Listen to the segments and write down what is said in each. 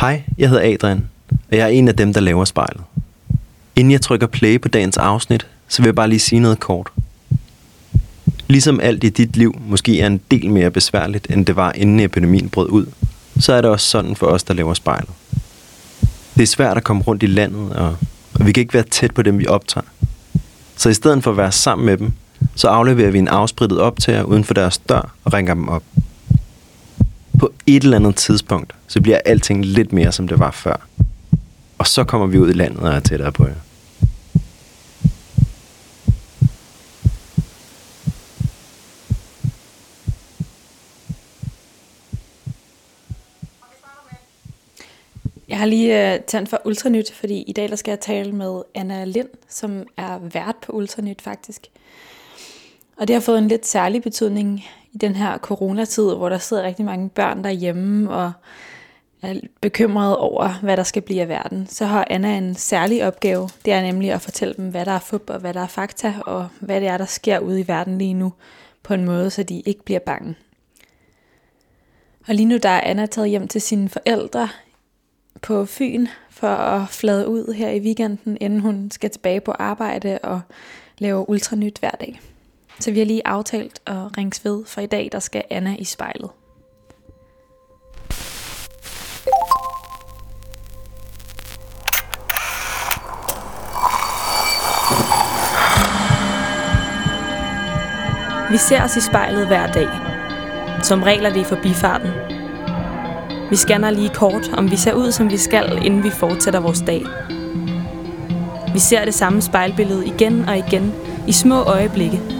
Hej, jeg hedder Adrian, og jeg er en af dem, der laver spejlet. Inden jeg trykker play på dagens afsnit, så vil jeg bare lige sige noget kort. Ligesom alt i dit liv måske er en del mere besværligt, end det var inden epidemien brød ud, så er det også sådan for os, der laver spejlet. Det er svært at komme rundt i landet, og, og vi kan ikke være tæt på dem, vi optager. Så i stedet for at være sammen med dem, så afleverer vi en afsprittet optager uden for deres dør og ringer dem op. På et eller andet tidspunkt, så bliver alting lidt mere, som det var før. Og så kommer vi ud i landet og er tættere på jer. Jeg har lige øh, tændt for Ultranyt, fordi i dag der skal jeg tale med Anna Lind, som er vært på Ultranyt faktisk. Og det har fået en lidt særlig betydning i den her coronatid, hvor der sidder rigtig mange børn derhjemme og er bekymrede over, hvad der skal blive af verden. Så har Anna en særlig opgave. Det er nemlig at fortælle dem, hvad der er fup og hvad der er fakta, og hvad det er, der sker ude i verden lige nu, på en måde, så de ikke bliver bange. Og lige nu der er Anna taget hjem til sine forældre på Fyn for at flade ud her i weekenden, inden hun skal tilbage på arbejde og lave ultranyt hver dag. Så vi har lige aftalt at ringes ved, for i dag der skal Anna i spejlet. Vi ser os i spejlet hver dag. Som regel er det i forbifarten. Vi scanner lige kort, om vi ser ud, som vi skal, inden vi fortsætter vores dag. Vi ser det samme spejlbillede igen og igen, i små øjeblikke.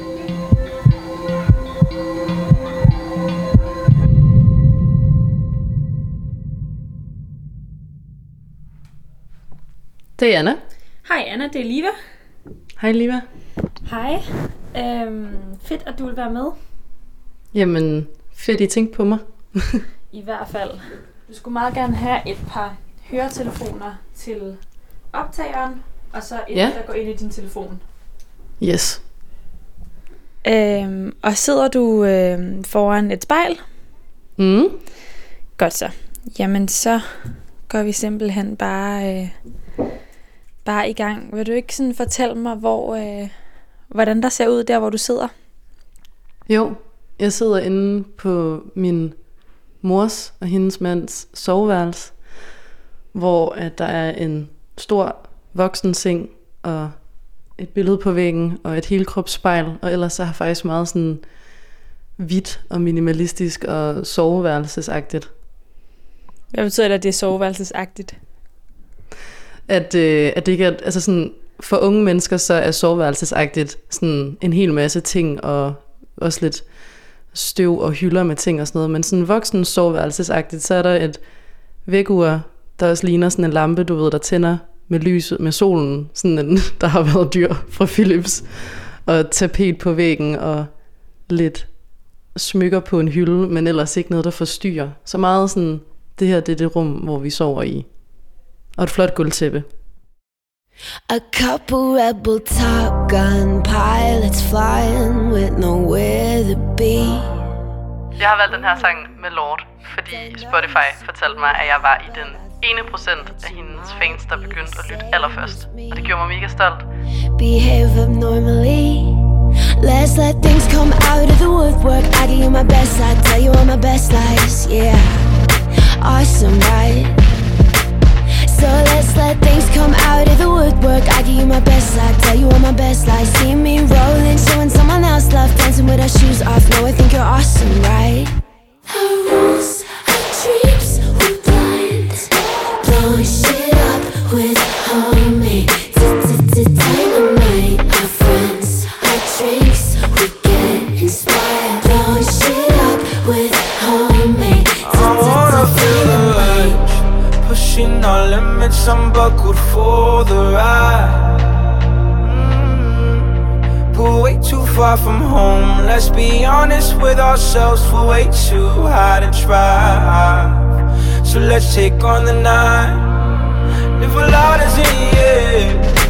Det er Anna. Hej Anna, det er Liva. Hej Liva. Hej. Øhm, fedt, at du vil være med. Jamen, fedt I tænkte på mig. I hvert fald. Du skulle meget gerne have et par høretelefoner til optageren, og så et, Ja. der går ind i din telefon. Yes. Øhm, og sidder du øhm, foran et spejl? Mm. Godt så. Jamen så går vi simpelthen bare, øh, bare i gang. Vil du ikke sådan fortælle mig, hvor, øh, hvordan der ser ud der, hvor du sidder? Jo, jeg sidder inde på min mors og hendes mands soveværelse, hvor at der er en stor voksen seng og et billede på væggen og et helkropsspejl, og ellers så har faktisk meget sådan hvidt og minimalistisk og soveværelsesagtigt. Hvad betyder det, at det er soveværelsesagtigt? At, øh, at det ikke er, altså sådan, for unge mennesker, så er soveværelsesagtigt sådan en hel masse ting, og også lidt støv og hylder med ting og sådan noget, men sådan voksen soveværelsesagtigt, så er der et vægur, der også ligner sådan en lampe, du ved, der tænder med lyset, med solen, sådan en, der har været dyr fra Philips, og tapet på væggen, og lidt smykker på en hylde, men ellers ikke noget, der forstyrrer. Så meget sådan, det her det er det rum, hvor vi sover i. Og et flot gulvtæppe. A couple rebel Top Gun pilots flying with nowhere to be. Jeg har valgt den her sang med Lord, fordi Spotify fortalte mig, at jeg var i den ene procent af hendes fans, der begyndte at lytte allerførst. Og det gjorde mig mega stolt. Behave abnormally. Let's let things come out of the woodwork. I give you my best, I tell you all my best lies. Yeah, awesome, right? So let's let things come out of the woodwork. I give you my best, I tell you all my best lies. See me rolling, showing someone else love, dancing with our shoes off. No, I think you're awesome, right? Our rules, our dreams, we're blind. Blowing shit up with homemade pushing our limits. I'm buckled for the ride. Mm. too far from home. Let's be honest with ourselves, we're way too high to try. So let's take on the night. Live a lot as in the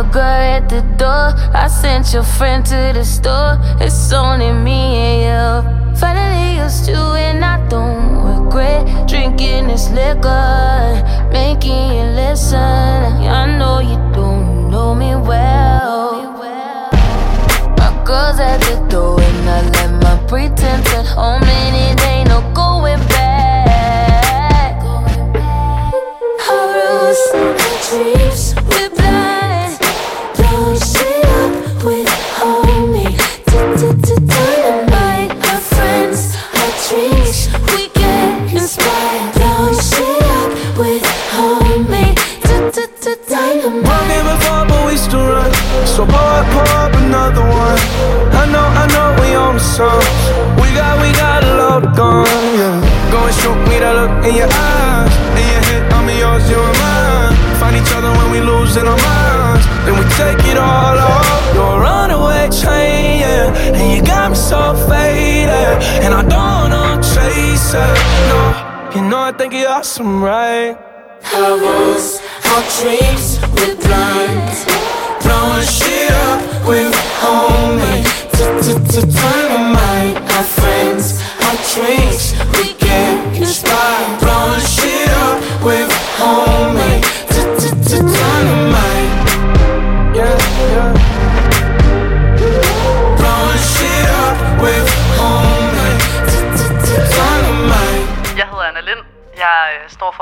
your girl at the door. I sent your friend to the store. It's only me and you. Finally used you and I don't regret drinking this liquor, making you listen. I know you don't know me well. My girl's at the door and I left my pretense at home and it ain't no And I don't know chase it. No, you know I think you're awesome, right? Our rules, our dreams, we're blind.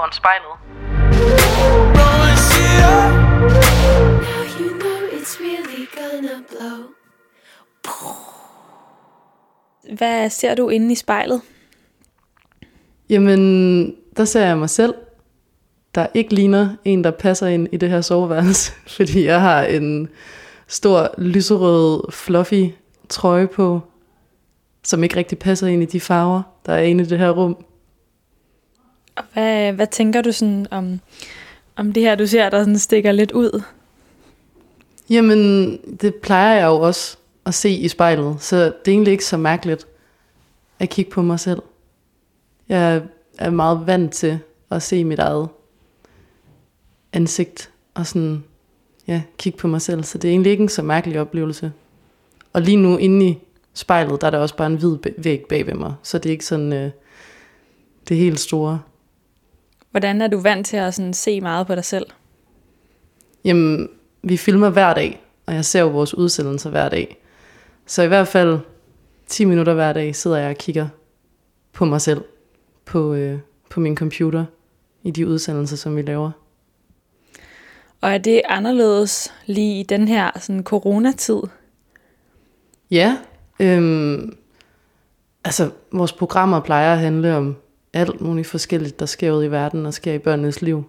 Foran spejlet. Now you know it's really gonna blow. Hvad ser du inde i spejlet? Jamen, der ser jeg mig selv, der ikke ligner en, der passer ind i det her soveværelse, fordi jeg har en stor lyserød fluffy trøje på, som ikke rigtig passer ind i de farver, der er inde i det her rum. Og hvad, hvad tænker du sådan om, om det her, du ser, der sådan stikker lidt ud? Jamen, det plejer jeg jo også at se i spejlet, så det er egentlig ikke så mærkeligt at kigge på mig selv. Jeg er meget vant til at se mit eget ansigt og sådan, ja, kigge på mig selv, så det er egentlig ikke en så mærkelig oplevelse. Og lige nu inde i spejlet, der er der også bare en hvid væg bag ved mig, så det er ikke sådan øh, det helt store. Hvordan er du vant til at sådan se meget på dig selv? Jamen, vi filmer hver dag, og jeg ser jo vores udsendelser hver dag. Så i hvert fald 10 minutter hver dag sidder jeg og kigger på mig selv på, øh, på min computer i de udsendelser, som vi laver. Og er det anderledes lige i den her sådan coronatid? Ja, øhm, altså vores programmer plejer at handle om alt muligt forskelligt, der sker ud i verden og sker i børnenes liv.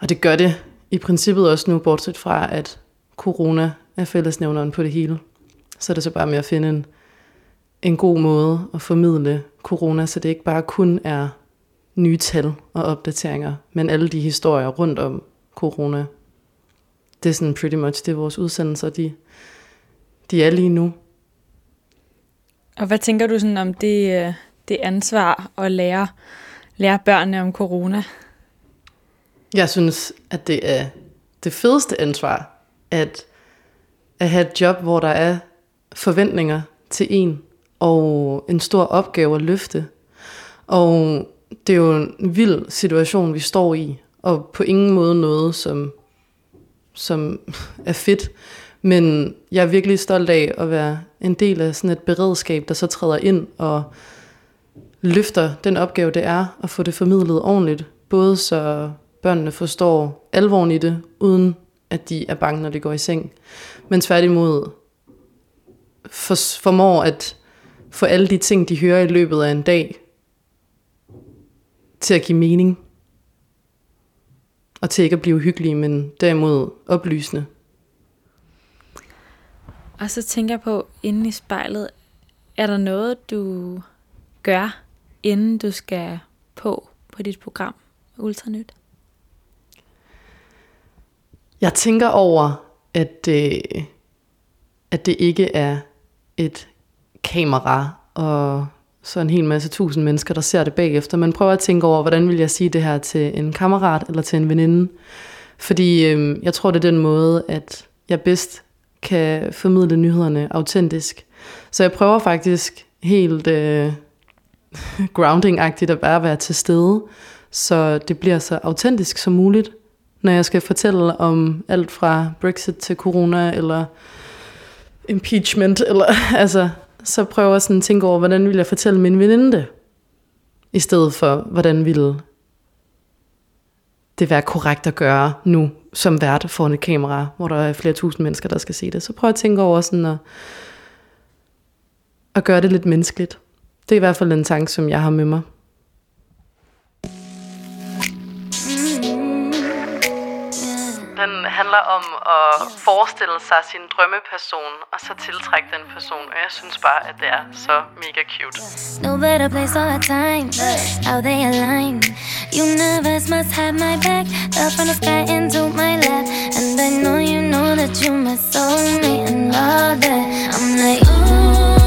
Og det gør det i princippet også nu, bortset fra, at corona er fællesnævneren på det hele. Så er det så bare med at finde en, en god måde at formidle corona, så det ikke bare kun er nye tal og opdateringer, men alle de historier rundt om corona. Det er sådan pretty much det, vores udsendelser, de, de er lige nu. Og hvad tænker du sådan om det, øh, det ansvar at lære, lære børnene om corona? Jeg synes, at det er det fedeste ansvar, at, at have et job, hvor der er forventninger til en, og en stor opgave at løfte. Og det er jo en vild situation, vi står i, og på ingen måde noget, som, som er fedt. Men jeg er virkelig stolt af at være en del af sådan et beredskab, der så træder ind og løfter den opgave, det er at få det formidlet ordentligt. Både så børnene forstår alvoren i det, uden at de er bange, når de går i seng. Men tværtimod for, formår at få alle de ting, de hører i løbet af en dag, til at give mening. Og til ikke at blive hyggelige, men derimod oplysende. Og så tænker jeg på, inde i spejlet, er der noget, du gør, inden du skal på på dit program Ultranyt? Jeg tænker over, at, øh, at det ikke er et kamera og så en hel masse tusind mennesker, der ser det bagefter. Man prøver at tænke over, hvordan vil jeg sige det her til en kammerat eller til en veninde. Fordi øh, jeg tror, det er den måde, at jeg bedst kan formidle nyhederne autentisk. Så jeg prøver faktisk helt øh, grounding-agtigt at bare være til stede, så det bliver så autentisk som muligt, når jeg skal fortælle om alt fra Brexit til corona, eller impeachment, eller altså, så prøver jeg sådan at tænke over, hvordan vil jeg fortælle min veninde det, i stedet for, hvordan ville det være korrekt at gøre nu, som vært foran et kamera, hvor der er flere tusind mennesker, der skal se det. Så prøv at tænke over sådan at, at gøre det lidt menneskeligt. Det er i hvert fald en tanke, som jeg har med mig. Den handler om at forestille sig sin drømmeperson, og så tiltrække den person. Og jeg synes bare, at det er så mega cute. No better place or time. How they align. Universe must have my back. Fell from the sky into my lap. And I know you know that you my soulmate and all that. I'm like, ooh.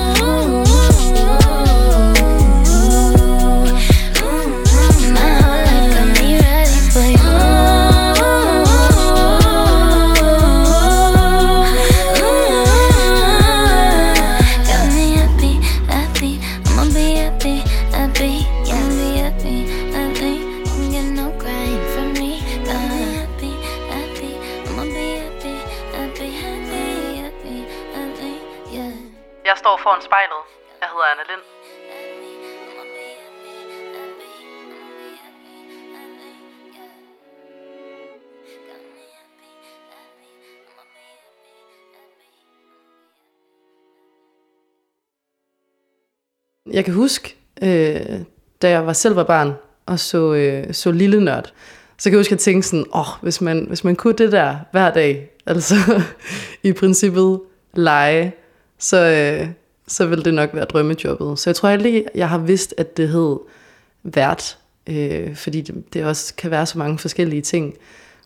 Jeg står foran spejlet. Jeg hedder Anna Lind. Jeg kan huske, øh, da jeg var selv var barn og så, øh, så Lille Nørd, så kan jeg huske, at jeg tænkte sådan, åh, oh, hvis, man, hvis man kunne det der hver dag, altså i princippet lege, så, øh, så ville det nok være drømmejobbet. Så jeg tror aldrig, jeg har vidst, at det hed vært, øh, fordi det, det også kan være så mange forskellige ting.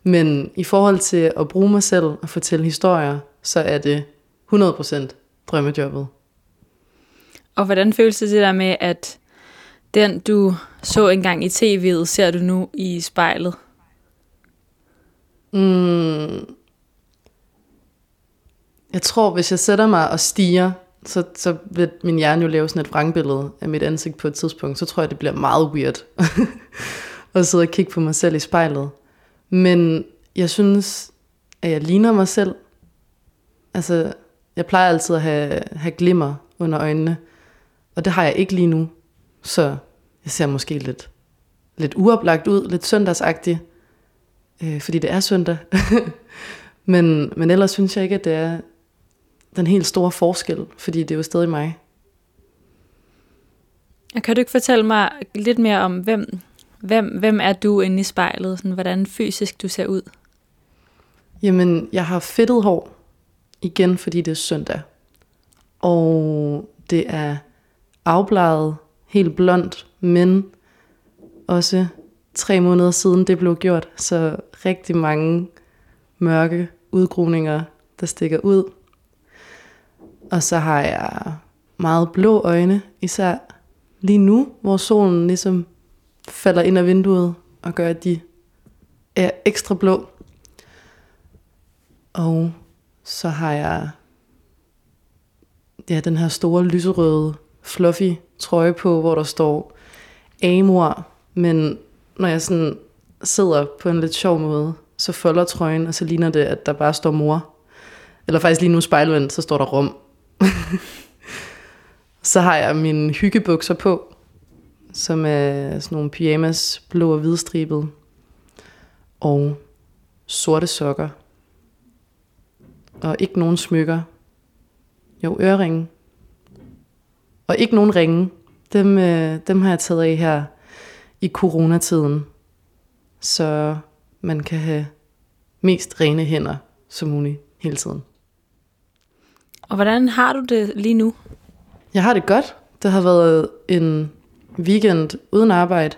Men i forhold til at bruge mig selv og fortælle historier, så er det 100% drømmejobbet. Og hvordan føles det det der med, at den du så engang i tv'et, ser du nu i spejlet? Mm. Jeg tror, hvis jeg sætter mig og stiger, så, så vil min hjerne jo lave sådan et vrangbillede af mit ansigt på et tidspunkt. Så tror jeg, det bliver meget weird at sidde og kigge på mig selv i spejlet. Men jeg synes, at jeg ligner mig selv. Altså, jeg plejer altid at have, have glimmer under øjnene. Og det har jeg ikke lige nu. Så jeg ser måske lidt, lidt uoplagt ud, lidt søndagsagtig. Øh, fordi det er søndag. men, men ellers synes jeg ikke, at det er den helt store forskel, fordi det er jo stadig mig. Og kan du ikke fortælle mig lidt mere om, hvem, hvem, hvem er du inde i spejlet? Sådan, hvordan fysisk du ser ud? Jamen, jeg har fedtet hår. Igen, fordi det er søndag. Og det er afbladet, helt blondt, men også tre måneder siden det blev gjort. Så rigtig mange mørke udgroninger, der stikker ud. Og så har jeg meget blå øjne, især lige nu, hvor solen ligesom falder ind ad vinduet og gør, at de er ekstra blå. Og så har jeg ja, den her store lyserøde fluffy trøje på, hvor der står Amor, men når jeg sådan sidder på en lidt sjov måde, så folder trøjen, og så ligner det, at der bare står mor. Eller faktisk lige nu spejlvendt, så står der rum. så har jeg mine hyggebukser på, som er sådan nogle pyjamas, blå og hvidstribet. Og sorte sokker. Og ikke nogen smykker. Jo, øreringe. Og ikke nogen ringe. Dem, øh, dem har jeg taget af her i coronatiden, så man kan have mest rene hænder som muligt hele tiden. Og hvordan har du det lige nu? Jeg har det godt. Det har været en weekend uden arbejde.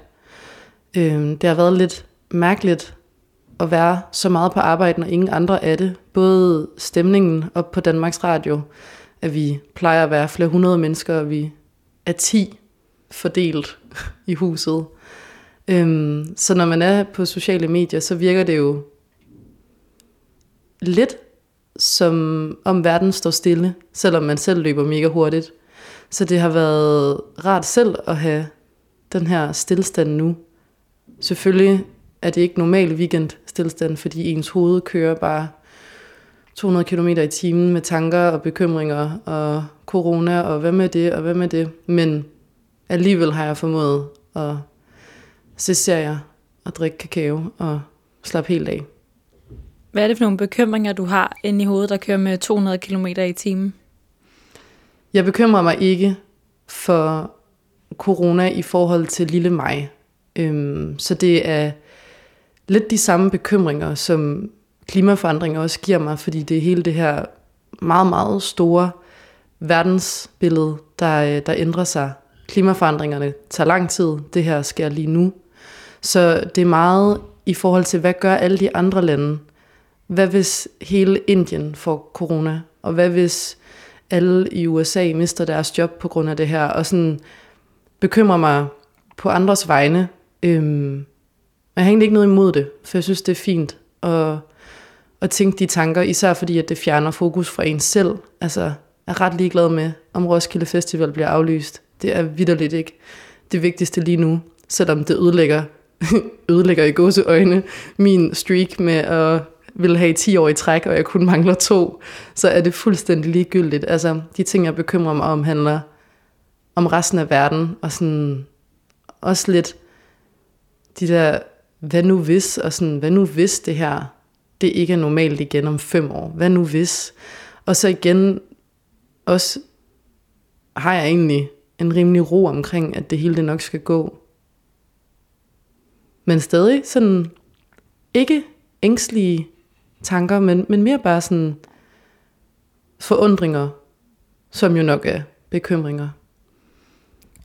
Øhm, det har været lidt mærkeligt at være så meget på arbejde, når ingen andre er det. Både stemningen op på Danmarks Radio, at vi plejer at være flere hundrede mennesker, og vi er 10 fordelt i huset. Øhm, så når man er på sociale medier, så virker det jo lidt som om verden står stille, selvom man selv løber mega hurtigt. Så det har været rart selv at have den her stillstand nu. Selvfølgelig er det ikke normal weekend stillstand, fordi ens hoved kører bare 200 km i timen med tanker og bekymringer og corona og hvad med det og hvad med det. Men alligevel har jeg formået at se serier og drikke kakao og slappe helt af. Hvad er det for nogle bekymringer, du har inde i hovedet, der kører med 200 km i timen? Jeg bekymrer mig ikke for corona i forhold til lille mig. Øhm, så det er lidt de samme bekymringer, som klimaforandringer også giver mig, fordi det er hele det her meget, meget store verdensbillede, der, der ændrer sig. Klimaforandringerne tager lang tid, det her sker lige nu. Så det er meget i forhold til, hvad gør alle de andre lande? Hvad hvis hele Indien får corona? Og hvad hvis alle i USA mister deres job på grund af det her? Og sådan bekymrer mig på andres vegne. Øhm, jeg har egentlig ikke noget imod det, for jeg synes, det er fint at, at tænke de tanker, især fordi, at det fjerner fokus fra en selv. Altså, jeg er ret ligeglad med, om Roskilde Festival bliver aflyst. Det er vidderligt ikke det vigtigste lige nu, selvom det ødelægger, ødelægger i gåseøjne min streak med at vil have 10 år i træk, og jeg kun mangler to, så er det fuldstændig ligegyldigt. Altså, de ting, jeg bekymrer mig om, handler om resten af verden, og sådan også lidt de der, hvad nu hvis, og sådan, hvad nu hvis det her, det ikke er normalt igen om fem år, hvad nu hvis? Og så igen, også har jeg egentlig en rimelig ro omkring, at det hele det nok skal gå. Men stadig sådan, ikke ængstlige tanker, men, men mere bare sådan forundringer, som jo nok er bekymringer.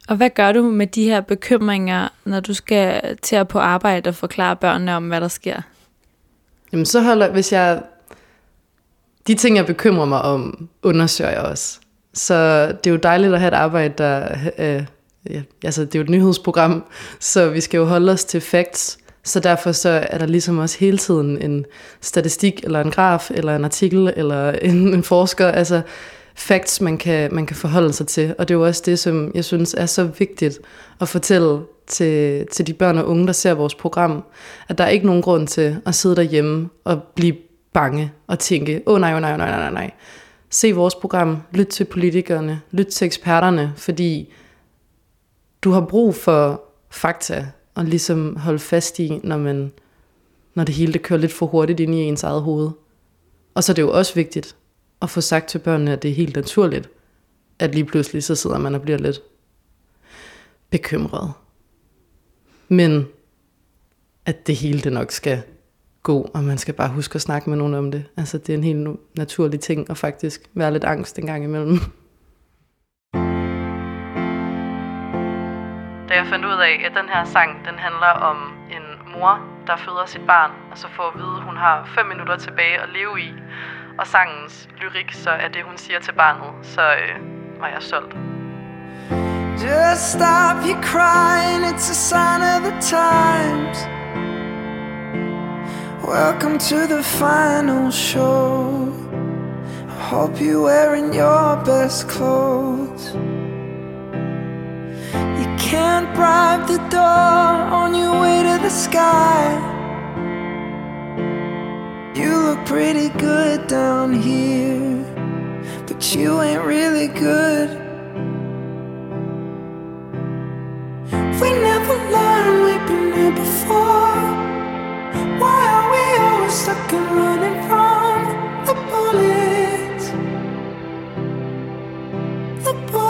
Og hvad gør du med de her bekymringer, når du skal til at på arbejde og forklare børnene om, hvad der sker? Jamen så holder, hvis jeg, de ting jeg bekymrer mig om, undersøger jeg også. Så det er jo dejligt at have et arbejde, der, øh, ja, altså det er jo et nyhedsprogram, så vi skal jo holde os til facts, så derfor så er der ligesom også hele tiden en statistik, eller en graf, eller en artikel, eller en, en forsker, altså facts, man kan, man kan forholde sig til. Og det er jo også det, som jeg synes er så vigtigt at fortælle til, til de børn og unge, der ser vores program, at der er ikke nogen grund til at sidde derhjemme og blive bange og tænke, åh oh, nej, oh, nej, oh, nej, nej, nej. Se vores program, lyt til politikerne, lyt til eksperterne, fordi du har brug for fakta, og ligesom holde fast i, når, man, når det hele det kører lidt for hurtigt ind i ens eget hoved. Og så er det jo også vigtigt at få sagt til børnene, at det er helt naturligt, at lige pludselig så sidder man og bliver lidt bekymret. Men at det hele det nok skal gå, og man skal bare huske at snakke med nogen om det. Altså det er en helt naturlig ting at faktisk være lidt angst en gang imellem. da jeg fandt ud af, at den her sang, den handler om en mor, der føder sit barn, og så får at vide, at hun har 5 minutter tilbage at leve i. Og sangens lyrik, så er det, hun siger til barnet, så øh, var jeg solgt. Just stop your crying, it's a sign of the times. Welcome to the final show. I hope you're wearing your best clothes. You can't bribe the door on your way to the sky. You look pretty good down here, but you ain't really good. We never learned we've been here before. Stuck and running from the bullets? The bullets.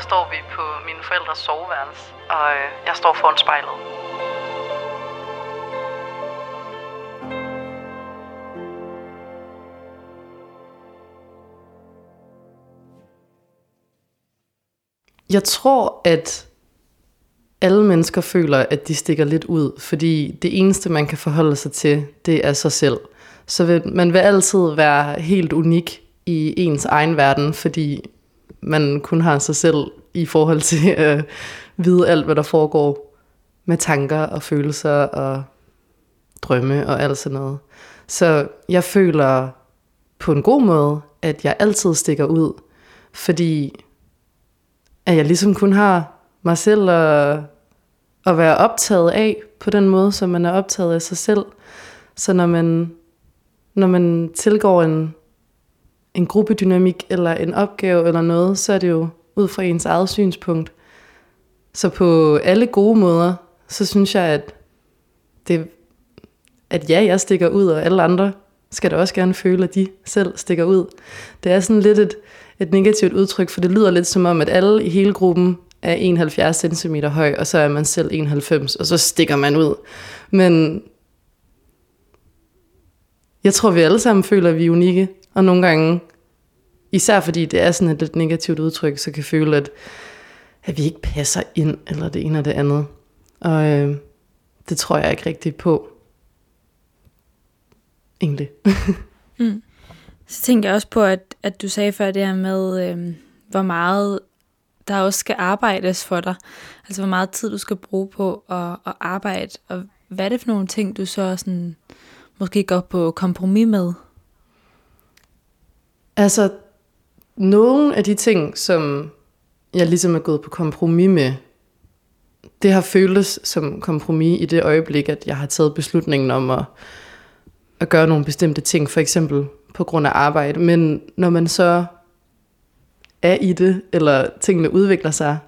Står vi på mine forældres soveværelse, og øh, jeg står foran spejlet. Jeg tror, at alle mennesker føler, at de stikker lidt ud, fordi det eneste, man kan forholde sig til, det er sig selv. Så vil, man vil altid være helt unik i ens egen verden, fordi man kun har sig selv i forhold til at vide alt, hvad der foregår med tanker og følelser og drømme og alt sådan noget. Så jeg føler på en god måde, at jeg altid stikker ud, fordi at jeg ligesom kun har mig selv at, at være optaget af på den måde, som man er optaget af sig selv. Så når man, når man tilgår en, en gruppedynamik eller en opgave eller noget, så er det jo ud fra ens eget synspunkt. Så på alle gode måder, så synes jeg, at, det, at ja, jeg stikker ud, og alle andre skal da også gerne føle, at de selv stikker ud. Det er sådan lidt et, et negativt udtryk, for det lyder lidt som om, at alle i hele gruppen er 71 cm høj, og så er man selv 91, og så stikker man ud. Men jeg tror, vi alle sammen føler, at vi er unikke, og nogle gange, især fordi det er sådan et lidt negativt udtryk, så kan føle, at, at vi ikke passer ind, eller det ene og det andet. Og øh, det tror jeg ikke rigtigt på. Egentlig. Mm. Så tænker jeg også på, at, at du sagde før det her med, øh, hvor meget der også skal arbejdes for dig. Altså hvor meget tid du skal bruge på at, at arbejde, og hvad er det for nogle ting, du så sådan, måske går på kompromis med? Altså, nogle af de ting, som jeg ligesom er gået på kompromis med, det har føltes som kompromis i det øjeblik, at jeg har taget beslutningen om at, at gøre nogle bestemte ting, for eksempel på grund af arbejde. Men når man så er i det, eller tingene udvikler sig,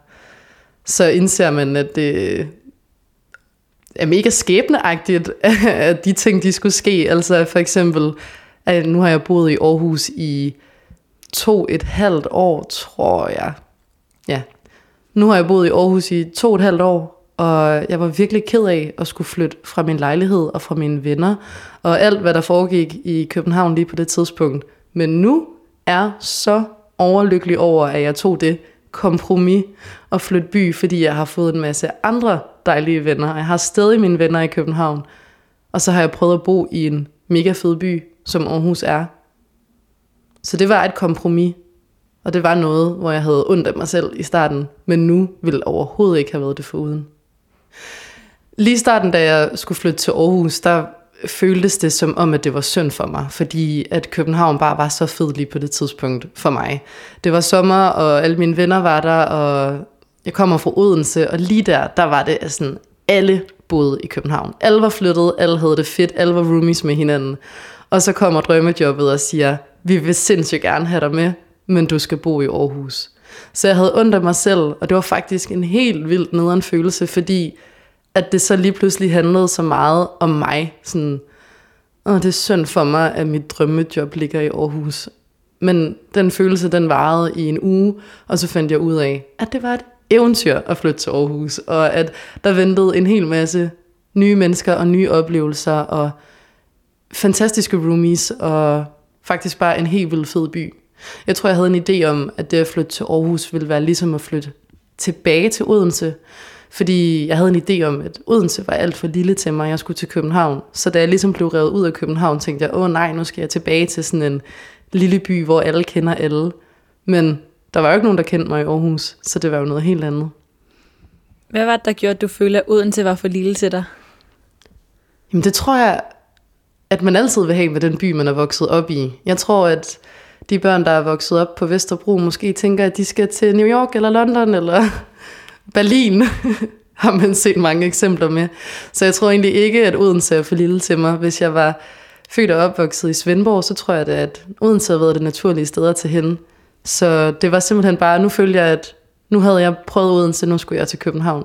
så indser man, at det er mega skæbneagtigt, at de ting, de skulle ske. Altså for eksempel, at nu har jeg boet i Aarhus i to et halvt år, tror jeg. Ja. Nu har jeg boet i Aarhus i to et halvt år, og jeg var virkelig ked af at skulle flytte fra min lejlighed og fra mine venner, og alt hvad der foregik i København lige på det tidspunkt. Men nu er så overlykkelig over, at jeg tog det kompromis og flytte by, fordi jeg har fået en masse andre dejlige venner. Jeg har stadig mine venner i København, og så har jeg prøvet at bo i en mega fed by, som Aarhus er. Så det var et kompromis, og det var noget, hvor jeg havde ondt af mig selv i starten, men nu ville overhovedet ikke have været det foruden. Lige starten, da jeg skulle flytte til Aarhus, der føltes det som om, at det var synd for mig, fordi at København bare var så fed lige på det tidspunkt for mig. Det var sommer, og alle mine venner var der, og jeg kommer fra Odense, og lige der, der var det sådan, alle boede i København. Alle var flyttet, alle havde det fedt, alle var roomies med hinanden. Og så kommer drømmejobbet og siger, vi vil sindssygt gerne have dig med, men du skal bo i Aarhus. Så jeg havde ondt af mig selv, og det var faktisk en helt vildt nederen følelse, fordi at det så lige pludselig handlede så meget om mig. Sådan, Åh, det er synd for mig, at mit drømmejob ligger i Aarhus. Men den følelse, den varede i en uge, og så fandt jeg ud af, at det var et eventyr at flytte til Aarhus, og at der ventede en hel masse nye mennesker og nye oplevelser, og fantastiske roomies, og faktisk bare en helt vildt fed by. Jeg tror, jeg havde en idé om, at det at flytte til Aarhus ville være ligesom at flytte tilbage til Odense, fordi jeg havde en idé om, at Odense var alt for lille til mig, jeg skulle til København. Så da jeg ligesom blev revet ud af København, tænkte jeg, åh nej, nu skal jeg tilbage til sådan en lille by, hvor alle kender alle. Men der var jo ikke nogen, der kendte mig i Aarhus, så det var jo noget helt andet. Hvad var det, der gjorde, at du følte, at Odense var for lille til dig? Jamen det tror jeg, at man altid vil have med den by, man er vokset op i. Jeg tror, at de børn, der er vokset op på Vesterbro, måske tænker, at de skal til New York eller London eller Berlin. har man set mange eksempler med. Så jeg tror egentlig ikke, at Odense er for lille til mig. Hvis jeg var født og opvokset i Svendborg, så tror jeg, da, at Odense havde været det naturlige sted at tage hen. Så det var simpelthen bare, nu følte jeg, at nu havde jeg prøvet Odense, nu skulle jeg til København.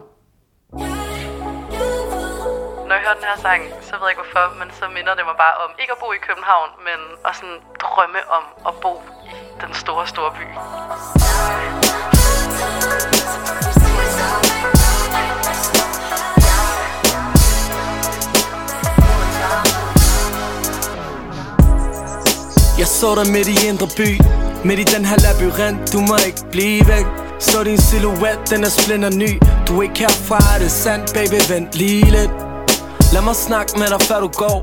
Yeah hørt den her sang, så ved jeg ikke hvorfor, men så minder det mig bare om ikke at bo i København, men at sådan drømme om at bo i den store, store by. Jeg så dig midt i indre by Midt i den her labyrint, du må ikke blive væk. Så din silhuet, den er splinter ny. Du er ikke herfra, er det sandt, baby, vent lige lidt. Lad mig snakke med dig, før du går.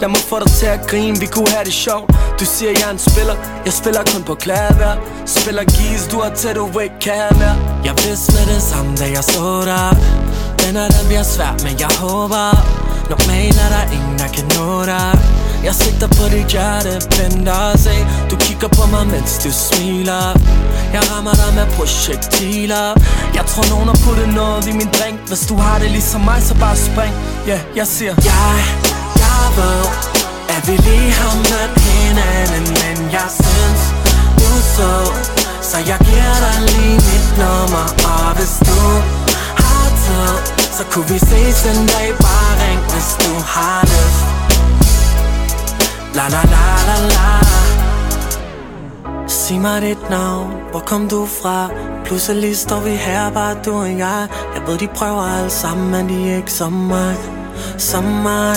Lad mig få dig til at grine, vi kunne have det sjovt. Du siger, jeg er en spiller, jeg spiller kun på klaver. Spiller gis, du har til, du ikke kan mere Jeg vidste med det samme, da jeg så dig. Den er den bliver svært, men jeg håber. Normalt er der ingen, der kan nå dig. Jeg sigter på dit hjerte, venter os af Du kigger på mig, mens du smiler. Jeg rammer dig med projektiler. Jeg tror, nogen har puttet noget i min drink. Hvis du har det ligesom mig, så bare spring. Ja, yeah, jeg siger. Jeg, jeg ved At vi lige har mødt hinanden Men jeg synes, du så Så jeg giver dig lige mit nummer Og hvis du har tid Så kunne vi ses en dag. Bare ring, hvis du har lyst. La la la la la. Sig mig dit navn, hvor kom du fra? Pludselig står vi her, bare du og jeg. Jeg ved, de prøver alle sammen, men de er ikke som mig. Som mig.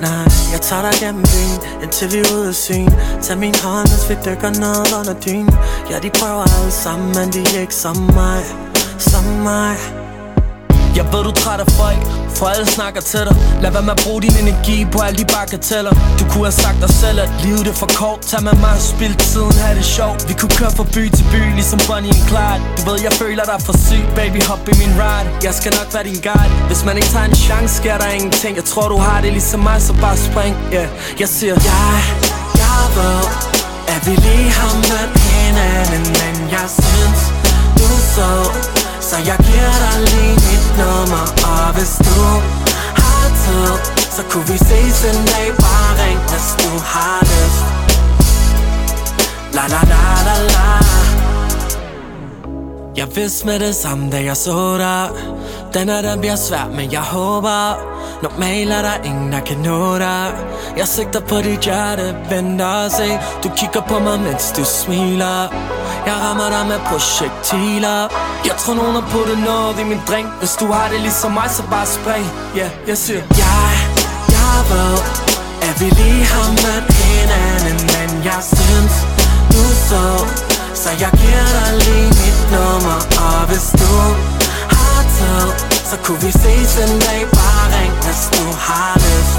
Nej, jeg tager dig gennem byen, indtil vi er ude af syn. Tag min hånd, hvis vi dykker ned under dyn Ja, de prøver alle sammen, men de er ikke som mig. Som mig jeg ved du er træt af folk, for alle snakker til dig. Lad være med at bruge din energi på alle de bagateller. Du kunne have sagt dig selv, at livet er for kort. Tag med mig og spil tiden, have det sjovt. Vi kunne køre fra by til by, ligesom Bonnie and Clyde. Du ved, jeg føler dig for syg, baby, hop i min ride. Jeg skal nok være din guide. Hvis man ikke tager en chance, sker der ingenting. Jeg tror, du har det ligesom mig, så bare spring Yeah, jeg siger Jeg, jeg ved, at vi lige har mødt hinanden Men jeg synes, du så, så jeg giver dig lige nummer Og hvis du har tid Så kunne vi ses en dag. Bare ring, hvis du har lyst. La la la la la. Jeg vidste med det samme, da jeg så dig. Den er den bliver svær, men jeg håber Normalt er der ingen, der kan nå dig. Jeg sigter på dit hjerte, venter og se. Du kigger på mig, mens du smiler. Jeg rammer dig med projektiler. Jeg tror, nogen har puttet noget i min drink Hvis du har det ligesom mig, så bare spring. Ja, yeah, jeg siger Jeg, jeg ved At vi lige har mødt hinanden Men jeg synes, du så Så jeg giver dig lige mit nummer Og hvis du har tid Så kunne vi ses en dag. Bare ring, hvis du har lyst.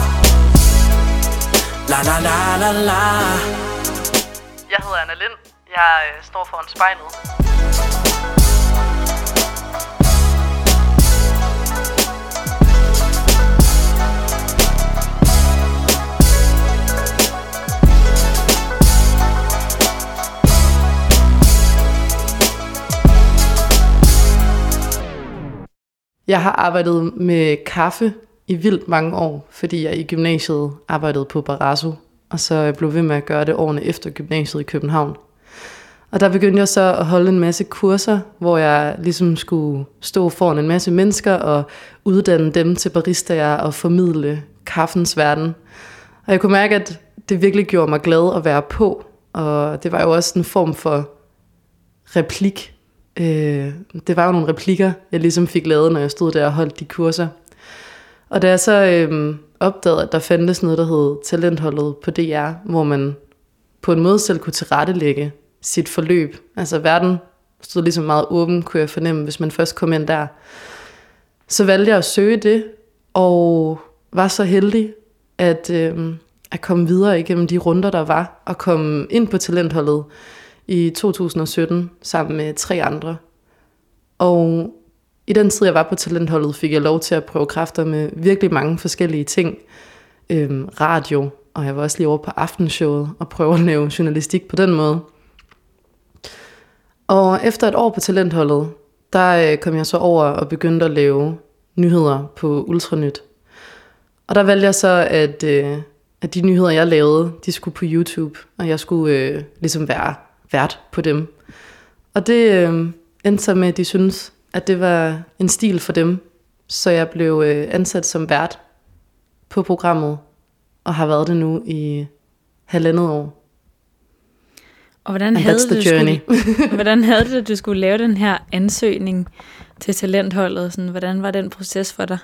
La la la la la. Jeg hedder Anna Lind. Jeg øh, står foran spejlet. Jeg har arbejdet med kaffe i vildt mange år, fordi jeg i gymnasiet arbejdede på Barasso, og så blev ved med at gøre det årene efter gymnasiet i København. Og der begyndte jeg så at holde en masse kurser, hvor jeg ligesom skulle stå foran en masse mennesker og uddanne dem til baristaer og formidle kaffens verden. Og jeg kunne mærke, at det virkelig gjorde mig glad at være på, og det var jo også en form for replik. Øh, det var jo nogle replikker, jeg ligesom fik lavet, når jeg stod der og holdt de kurser. Og da jeg så øh, opdagede, at der fandtes noget, der hed Talentholdet på DR, hvor man på en måde selv kunne tilrettelægge sit forløb. Altså verden stod ligesom meget åben, kunne jeg fornemme, hvis man først kom ind der. Så valgte jeg at søge det, og var så heldig at, øh, at komme videre igennem de runder, der var, og komme ind på talentholdet i 2017 sammen med tre andre. Og i den tid, jeg var på talentholdet, fik jeg lov til at prøve kræfter med virkelig mange forskellige ting. Øhm, radio, og jeg var også lige over på aftenshowet og prøve at lave journalistik på den måde. Og efter et år på talentholdet, der øh, kom jeg så over og begyndte at lave nyheder på Ultranyt. Og der valgte jeg så, at, øh, at de nyheder, jeg lavede, de skulle på YouTube, og jeg skulle øh, ligesom være vært på dem. Og det øh, endte så med, at de synes, at det var en stil for dem, så jeg blev øh, ansat som vært på programmet, og har været det nu i halvandet år. Og hvordan And havde, that's the journey. skulle, hvordan havde det, at du skulle lave den her ansøgning til talentholdet? Sådan, hvordan var den proces for dig?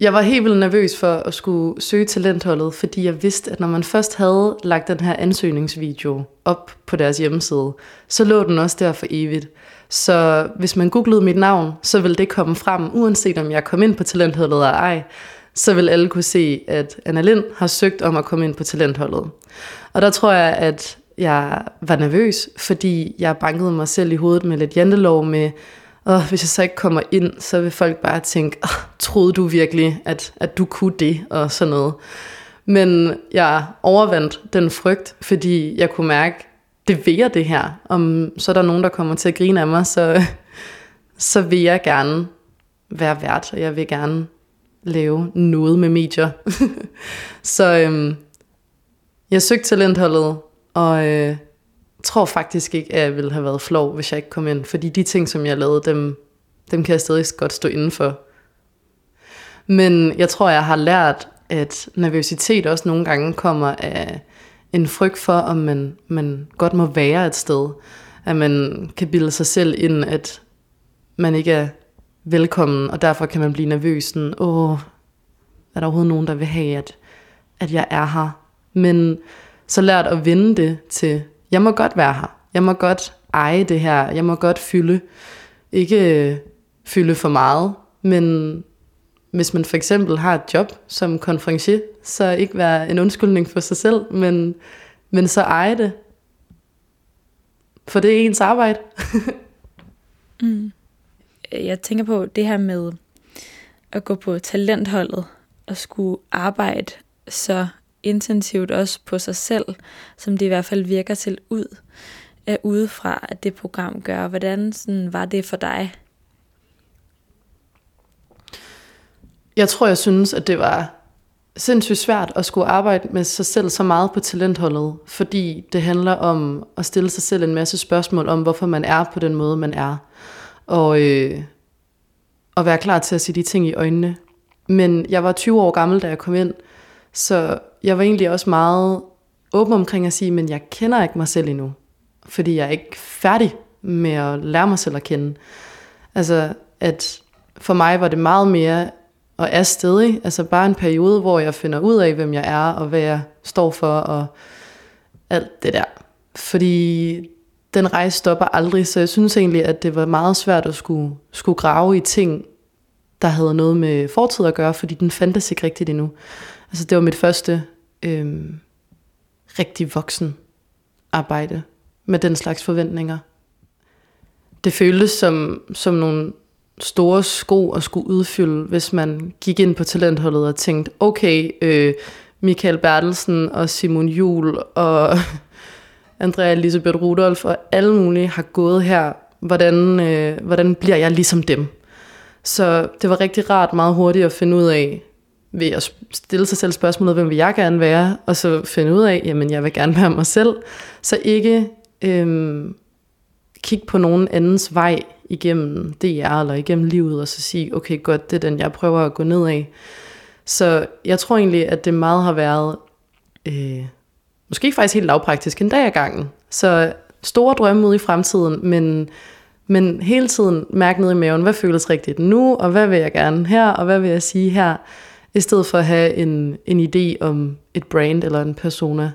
Jeg var helt vildt nervøs for at skulle søge talentholdet, fordi jeg vidste, at når man først havde lagt den her ansøgningsvideo op på deres hjemmeside, så lå den også der for evigt. Så hvis man googlede mit navn, så ville det komme frem, uanset om jeg kom ind på talentholdet eller ej, så vil alle kunne se, at Anna Lind har søgt om at komme ind på talentholdet. Og der tror jeg, at jeg var nervøs, fordi jeg bankede mig selv i hovedet med lidt jantelov med, og hvis jeg så ikke kommer ind, så vil folk bare tænke, troede du virkelig, at, at du kunne det, og sådan noget. Men jeg overvandt den frygt, fordi jeg kunne mærke, det vil jeg det her. Om så er der nogen, der kommer til at grine af mig, så, så vil jeg gerne være vært, og jeg vil gerne lave noget med medier. så øhm, jeg søgte talentholdet, og øh, tror faktisk ikke, at jeg ville have været flov, hvis jeg ikke kom ind. Fordi de ting, som jeg lavede, dem, dem kan jeg stadig godt stå indenfor. Men jeg tror, jeg har lært, at nervøsitet også nogle gange kommer af en frygt for, om man, man godt må være et sted. At man kan bilde sig selv ind, at man ikke er velkommen, og derfor kan man blive nervøs. Sådan, Åh, er der overhovedet nogen, der vil have, at, at jeg er her? Men så lært at vende det til, jeg må godt være her. Jeg må godt eje det her. Jeg må godt fylde. Ikke øh, fylde for meget, men hvis man for eksempel har et job som konferencier, så ikke være en undskyldning for sig selv, men, men så eje det. For det er ens arbejde. mm. Jeg tænker på det her med at gå på talentholdet og skulle arbejde så intensivt også på sig selv, som det i hvert fald virker til ud af udefra, at det program gør. Hvordan sådan, var det for dig? Jeg tror, jeg synes, at det var sindssygt svært at skulle arbejde med sig selv så meget på talentholdet, fordi det handler om at stille sig selv en masse spørgsmål om, hvorfor man er på den måde, man er. Og, øh, og være klar til at se de ting i øjnene. Men jeg var 20 år gammel, da jeg kom ind, så jeg var egentlig også meget åben omkring at sige, men jeg kender ikke mig selv endnu, fordi jeg er ikke færdig med at lære mig selv at kende. Altså, at for mig var det meget mere og er stadig, altså bare en periode, hvor jeg finder ud af, hvem jeg er, og hvad jeg står for, og alt det der. Fordi den rejse stopper aldrig, så jeg synes egentlig, at det var meget svært at skulle, skulle grave i ting, der havde noget med fortid at gøre, fordi den fandtes ikke rigtigt endnu. Altså det var mit første øh, rigtig voksen arbejde med den slags forventninger. Det føltes som, som nogle store sko at skulle udfylde, hvis man gik ind på talentholdet og tænkte, okay, øh, Michael Bertelsen og Simon Jul og Andrea Elisabeth Rudolf og alle mulige har gået her. Hvordan, øh, hvordan bliver jeg ligesom dem? Så det var rigtig rart meget hurtigt at finde ud af, ved at stille sig selv spørgsmålet, hvem vil jeg gerne være, og så finde ud af, jamen jeg vil gerne være mig selv. Så ikke øhm, kigge på nogen andens vej igennem DR eller igennem livet, og så sige, okay godt, det er den, jeg prøver at gå ned af. Så jeg tror egentlig, at det meget har været, øh, måske faktisk helt lavpraktisk, en dag ad gangen. Så store drømme ud i fremtiden, men, men hele tiden mærke ned i maven, hvad føles rigtigt nu, og hvad vil jeg gerne her, og hvad vil jeg sige her, i stedet for at have en, en idé om et brand eller en persona.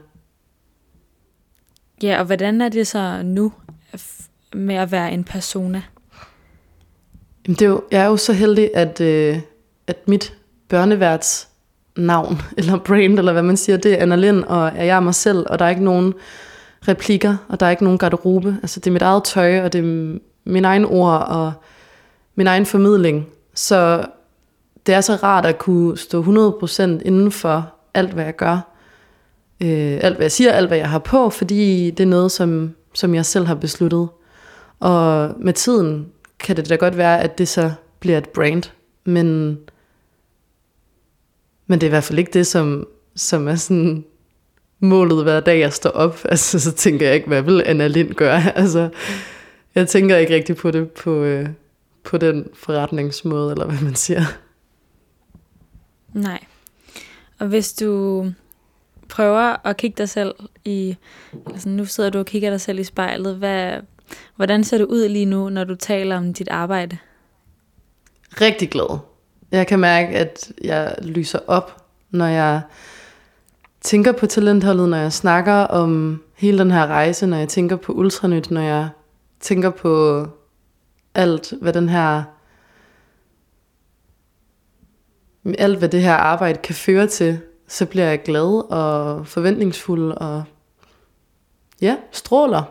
Ja, og hvordan er det så nu med at være en persona? Jamen det er jo, jeg er jo så heldig, at, øh, at mit børneværts navn, eller brand, eller hvad man siger, det er Anna Lind, og er jeg mig selv, og der er ikke nogen replikker, og der er ikke nogen garderobe. Altså det er mit eget tøj, og det er min egen ord, og min egen formidling. Så det er så rart at kunne stå 100% inden for alt, hvad jeg gør. Øh, alt, hvad jeg siger, alt, hvad jeg har på, fordi det er noget, som, som jeg selv har besluttet. Og med tiden kan det da godt være, at det så bliver et brand, men, men det er i hvert fald ikke det, som, som er sådan målet hver dag, jeg står op. Altså, så tænker jeg ikke, hvad vil Anna Lind gøre? Altså, jeg tænker ikke rigtig på det på, øh, på den forretningsmåde, eller hvad man siger. Nej. Og hvis du prøver at kigge dig selv i, altså nu sidder du og kigger dig selv i spejlet, hvad, hvordan ser du ud lige nu, når du taler om dit arbejde? Rigtig glad. Jeg kan mærke, at jeg lyser op, når jeg tænker på talentholdet, når jeg snakker om hele den her rejse, når jeg tænker på ultranyt, når jeg tænker på alt, hvad den her alt, hvad det her arbejde kan føre til, så bliver jeg glad og forventningsfuld og ja, stråler.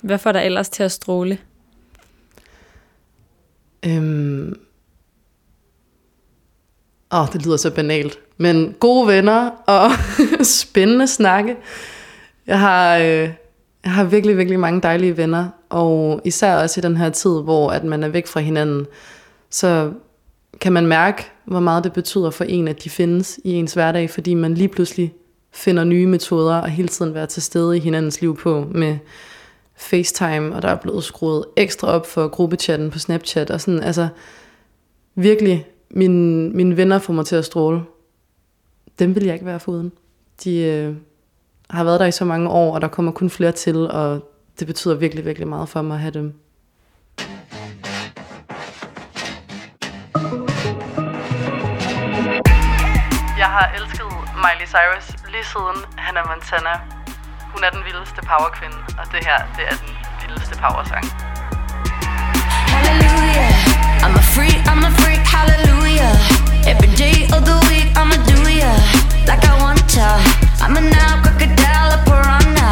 Hvad får dig ellers til at stråle? Øhm. Åh, oh, det lyder så banalt. Men gode venner og spændende snakke. Jeg har, øh, jeg har virkelig, virkelig mange dejlige venner. Og især også i den her tid, hvor at man er væk fra hinanden, så kan man mærke, hvor meget det betyder for en, at de findes i ens hverdag, fordi man lige pludselig finder nye metoder og hele tiden være til stede i hinandens liv på med FaceTime, og der er blevet skruet ekstra op for gruppechatten på Snapchat, og sådan, altså virkelig, mine, mine venner får mig til at stråle. Dem vil jeg ikke være foruden. De øh, har været der i så mange år, og der kommer kun flere til, og det betyder virkelig, virkelig meget for mig at have dem. Miley Cyrus lige siden Hannah Montana. Hun er den vildeste powerkvinde, og det her, det er den vildeste powersang. Hallelujah. I'm a freak, I'm a freak, hallelujah. Every day of the week, I'ma do ya like I want to. I'm a now crocodile, a piranha.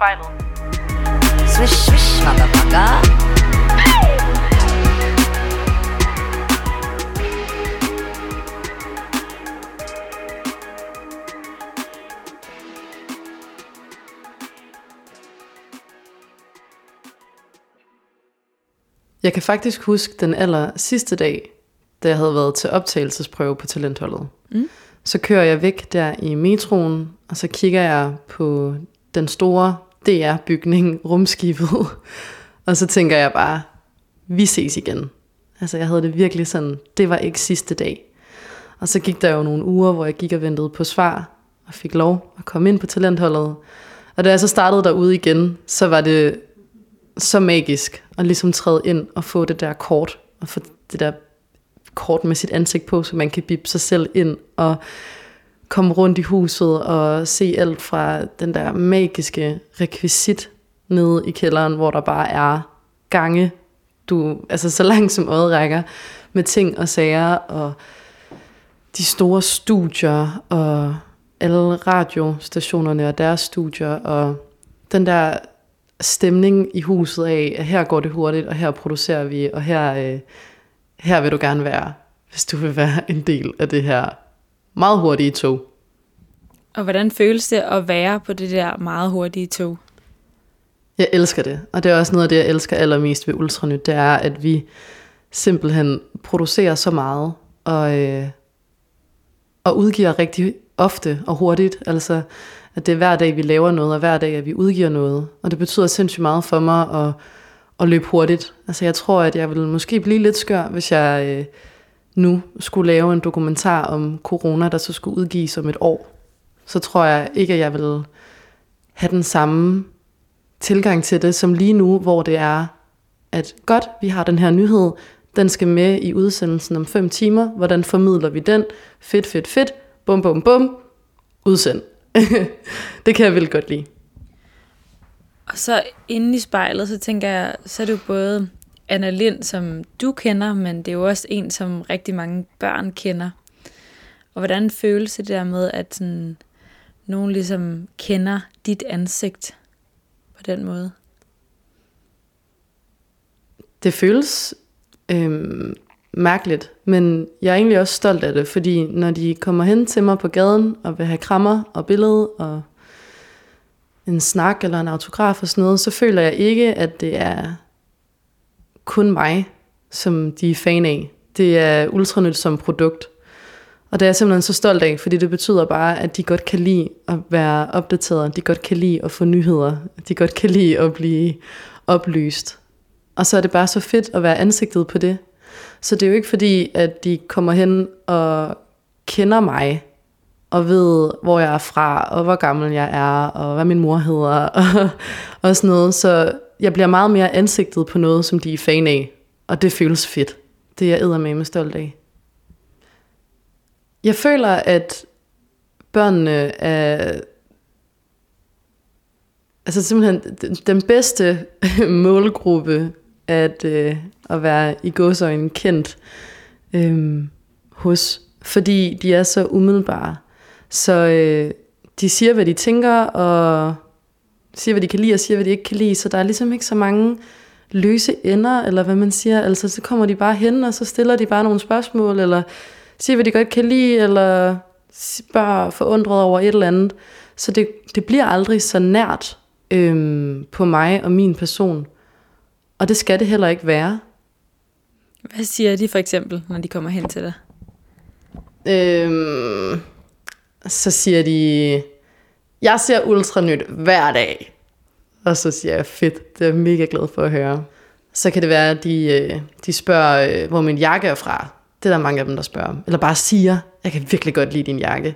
Spejlet. Swish, swish, motherfucker. Jeg kan faktisk huske den aller sidste dag, da jeg havde været til optagelsesprøve på talentholdet. Mm. Så kører jeg væk der i metroen, og så kigger jeg på den store det er bygningen, rumskibet, og så tænker jeg bare, vi ses igen. Altså jeg havde det virkelig sådan, det var ikke sidste dag. Og så gik der jo nogle uger, hvor jeg gik og ventede på svar, og fik lov at komme ind på talentholdet. Og da jeg så startede derude igen, så var det så magisk at ligesom træde ind og få det der kort, og få det der kort med sit ansigt på, så man kan bippe sig selv ind og komme rundt i huset og se alt fra den der magiske rekvisit nede i kælderen, hvor der bare er gange, du, altså så langt som øjet rækker, med ting og sager, og de store studier, og alle radiostationerne og deres studier, og den der stemning i huset af, at her går det hurtigt, og her producerer vi, og her, øh, her vil du gerne være, hvis du vil være en del af det her meget hurtige tog. Og hvordan føles det at være på det der meget hurtige tog? Jeg elsker det, og det er også noget af det, jeg elsker allermest ved Ultranyt, det er, at vi simpelthen producerer så meget, og, øh, og udgiver rigtig ofte og hurtigt. Altså, at det er hver dag, vi laver noget, og hver dag, at vi udgiver noget. Og det betyder sindssygt meget for mig at, at løbe hurtigt. Altså, jeg tror, at jeg vil måske blive lidt skør, hvis jeg øh, nu skulle lave en dokumentar om corona, der så skulle udgives om et år. Så tror jeg ikke, at jeg vil have den samme tilgang til det, som lige nu, hvor det er, at godt, vi har den her nyhed, den skal med i udsendelsen om 5 timer. Hvordan formidler vi den? Fedt, fedt, fedt. Bum, bum, bum. Udsend. det kan jeg vel godt lide. Og så inde i spejlet, så tænker jeg, så er det jo både Anna Lind, som du kender, men det er jo også en, som rigtig mange børn kender. Og hvordan føles det der med, at sådan, nogen ligesom kender dit ansigt på den måde? Det føles øhm, mærkeligt, men jeg er egentlig også stolt af det, fordi når de kommer hen til mig på gaden og vil have krammer og billede og en snak eller en autograf og sådan noget, så føler jeg ikke, at det er kun mig, som de er fan af. Det er ultranyt som produkt. Og det er jeg simpelthen så stolt af, fordi det betyder bare, at de godt kan lide at være opdateret, de godt kan lide at få nyheder, de godt kan lide at blive oplyst. Og så er det bare så fedt at være ansigtet på det. Så det er jo ikke fordi, at de kommer hen og kender mig, og ved, hvor jeg er fra, og hvor gammel jeg er, og hvad min mor hedder, og, og sådan noget. Så jeg bliver meget mere ansigtet på noget, som de er fan af, og det føles fedt. Det er jeg med stolt af. Jeg føler, at børnene er altså simpelthen den bedste målgruppe at, øh, at være i godsøjne kendt øh, hos, fordi de er så umiddelbare. Så øh, de siger, hvad de tænker, og siger, hvad de kan lide, og siger, hvad de ikke kan lide. Så der er ligesom ikke så mange løse ender, eller hvad man siger. Altså, så kommer de bare hen, og så stiller de bare nogle spørgsmål, eller siger, hvad de godt kan lide, eller bare forundret over et eller andet. Så det, det bliver aldrig så nært øhm, på mig og min person. Og det skal det heller ikke være. Hvad siger de for eksempel, når de kommer hen til dig? Øhm, så siger de, jeg ser ultranyt hver dag. Og så siger jeg, fedt, det er jeg mega glad for at høre. Så kan det være, at de, øh, de spørger, øh, hvor min jakke er fra. Det er der mange af dem, der spørger. Eller bare siger, jeg kan virkelig godt lide din jakke.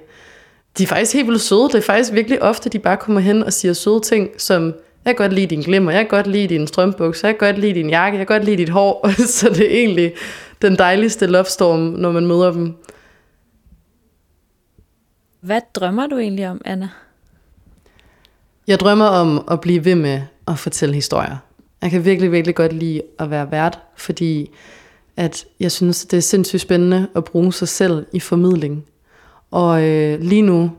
De er faktisk helt vildt søde. Det er faktisk virkelig ofte, de bare kommer hen og siger søde ting, som jeg kan godt lide din glimmer, jeg kan godt lide din strømbukser, jeg kan godt lide din jakke, jeg kan godt lide dit hår. så det er egentlig den dejligste love storm, når man møder dem. Hvad drømmer du egentlig om, Anna? Jeg drømmer om at blive ved med at fortælle historier. Jeg kan virkelig, virkelig godt lide at være vært, fordi at jeg synes, det er sindssygt spændende at bruge sig selv i formidling. Og øh, lige nu,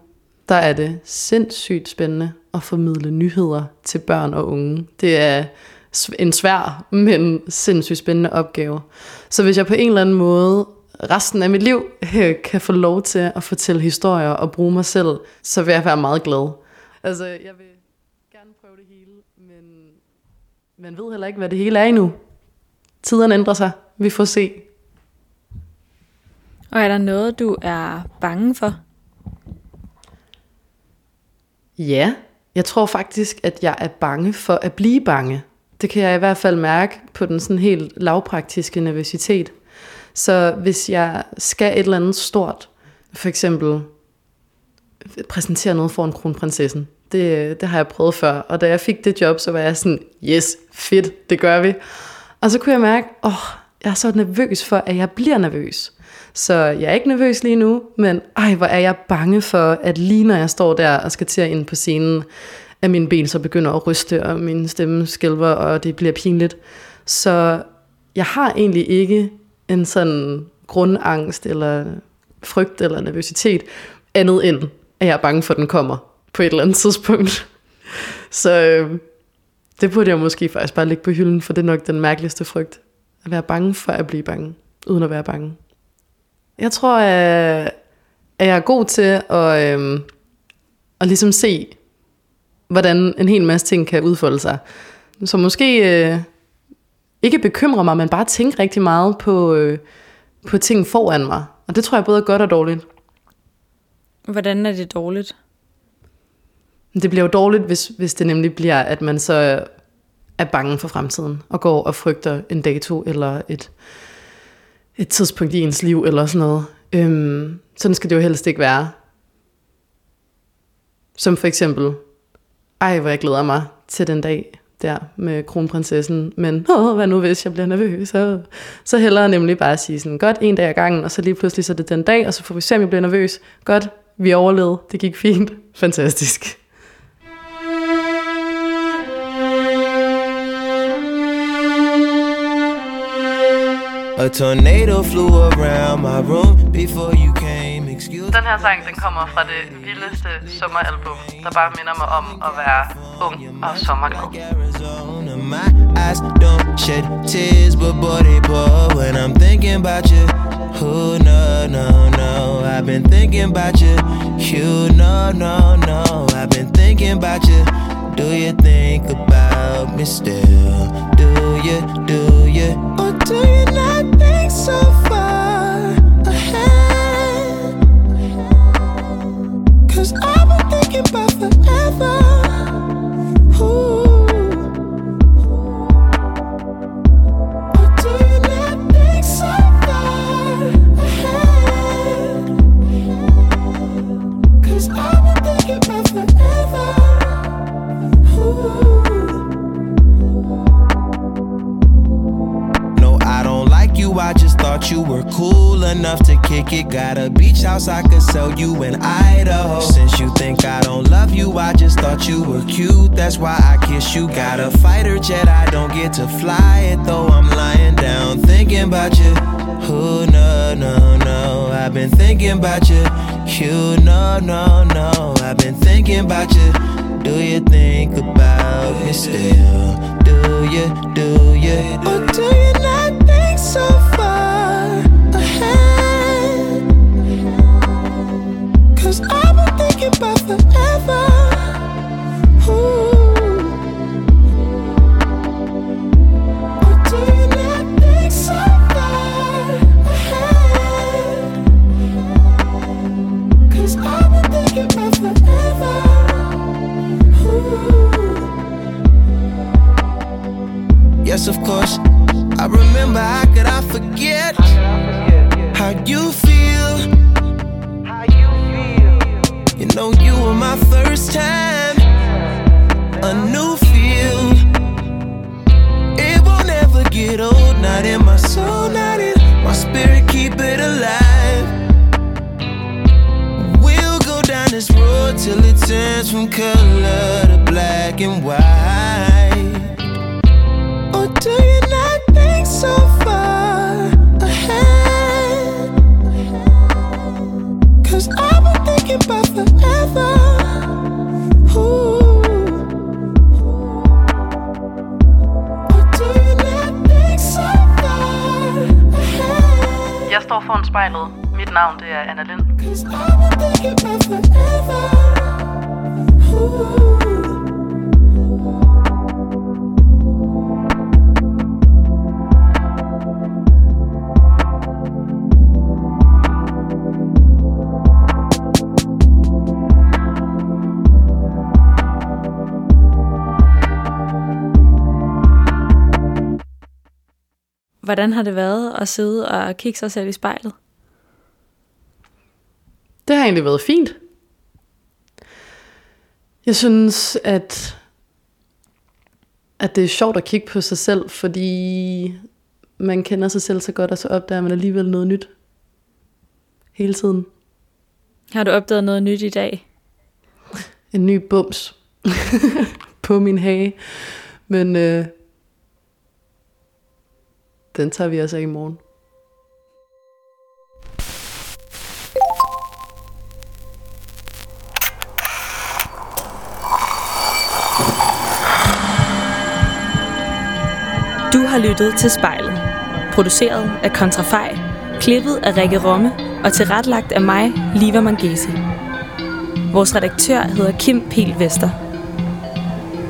der er det sindssygt spændende at formidle nyheder til børn og unge. Det er en svær, men sindssygt spændende opgave. Så hvis jeg på en eller anden måde resten af mit liv øh, kan få lov til at fortælle historier og bruge mig selv, så vil jeg være meget glad. Altså, jeg vil gerne prøve det hele, men man ved heller ikke, hvad det hele er endnu. Tiderne ændrer sig. Vi får se. Og er der noget, du er bange for? Ja, jeg tror faktisk, at jeg er bange for at blive bange. Det kan jeg i hvert fald mærke på den sådan helt lavpraktiske nervøsitet. Så hvis jeg skal et eller andet stort, for eksempel præsentere noget for en kronprinsessen, det, det har jeg prøvet før, og da jeg fik det job, så var jeg sådan, yes, fedt, det gør vi. Og så kunne jeg mærke, åh, oh, jeg er så nervøs for, at jeg bliver nervøs. Så jeg er ikke nervøs lige nu, men ej, hvor er jeg bange for, at lige når jeg står der og skal til at ind på scenen, at mine ben så begynder at ryste, og min stemme skælver, og det bliver pinligt. Så jeg har egentlig ikke en sådan grundangst, eller frygt, eller nervøsitet, andet end, at jeg er bange for, at den kommer på et eller andet tidspunkt. Så øh, det burde jeg måske faktisk bare lægge på hylden, for det er nok den mærkeligste frygt. At være bange for at blive bange, uden at være bange. Jeg tror, at jeg er god til at, øh, at ligesom se, hvordan en hel masse ting kan udfolde sig. Så måske øh, ikke bekymre mig, men bare tænke rigtig meget på, øh, på ting foran mig. Og det tror jeg både er godt og dårligt. Hvordan er det dårligt? Det bliver jo dårligt, hvis, hvis det nemlig bliver, at man så er bange for fremtiden, og går og frygter en dato, eller et, et tidspunkt i ens liv, eller sådan noget. Øhm, sådan skal det jo helst ikke være. Som for eksempel, ej, hvor jeg glæder mig til den dag der med kronprinsessen, men åh, hvad nu hvis jeg bliver nervøs? Så, så hellere nemlig bare sige sådan, godt, en dag ad gangen, og så lige pludselig så er det den dag, og så får vi se, om jeg bliver nervøs. Godt, vi overlevede, det gik fint, fantastisk. A tornado flew around my room before you came. Excuse Den her sang, den kommer fra det vildeste sommeralbum, der bare minder mig om at være ung og sommerglad. My eyes don't shed tears, but boy they pour when I'm thinking about you. Oh no no no, I've been thinking about you. You no no no, I've been thinking about you. Do you think about me still? Do you, do you? Or do you not think so far ahead? Cause I've been thinking about forever. I just thought you were cool enough to kick it. Got a beach house I could sell you in Idaho. Since you think I don't love you, I just thought you were cute. That's why I kiss you. Got a fighter jet, I don't get to fly it though. I'm lying down thinking about you. Oh no no no, I've been thinking about you. You no no no, I've been thinking about you. Do you think about me still? Do you, do you? Or do you not Yes, of course. I remember how could I forget how you feel. You know you were my first time, a new feel. It won't ever get old, not in my soul, not in my spirit. Keep it alive. We'll go down this road till it turns from color to black and white. Står foran spejlet. Mit navn det er Anna Lind. Hvordan har det været at sidde og kigge sig selv i spejlet? Det har egentlig været fint. Jeg synes, at, at det er sjovt at kigge på sig selv, fordi man kender sig selv så godt, og så opdager man alligevel noget nyt hele tiden. Har du opdaget noget nyt i dag? En ny bums på min hage. Men øh, den tager vi altså i morgen. Du har lyttet til Spejlet. Produceret af Kontrafej. Klippet af Rikke Romme og tilrettelagt af mig, Liva Mangesi. Vores redaktør hedder Kim Pel Vester.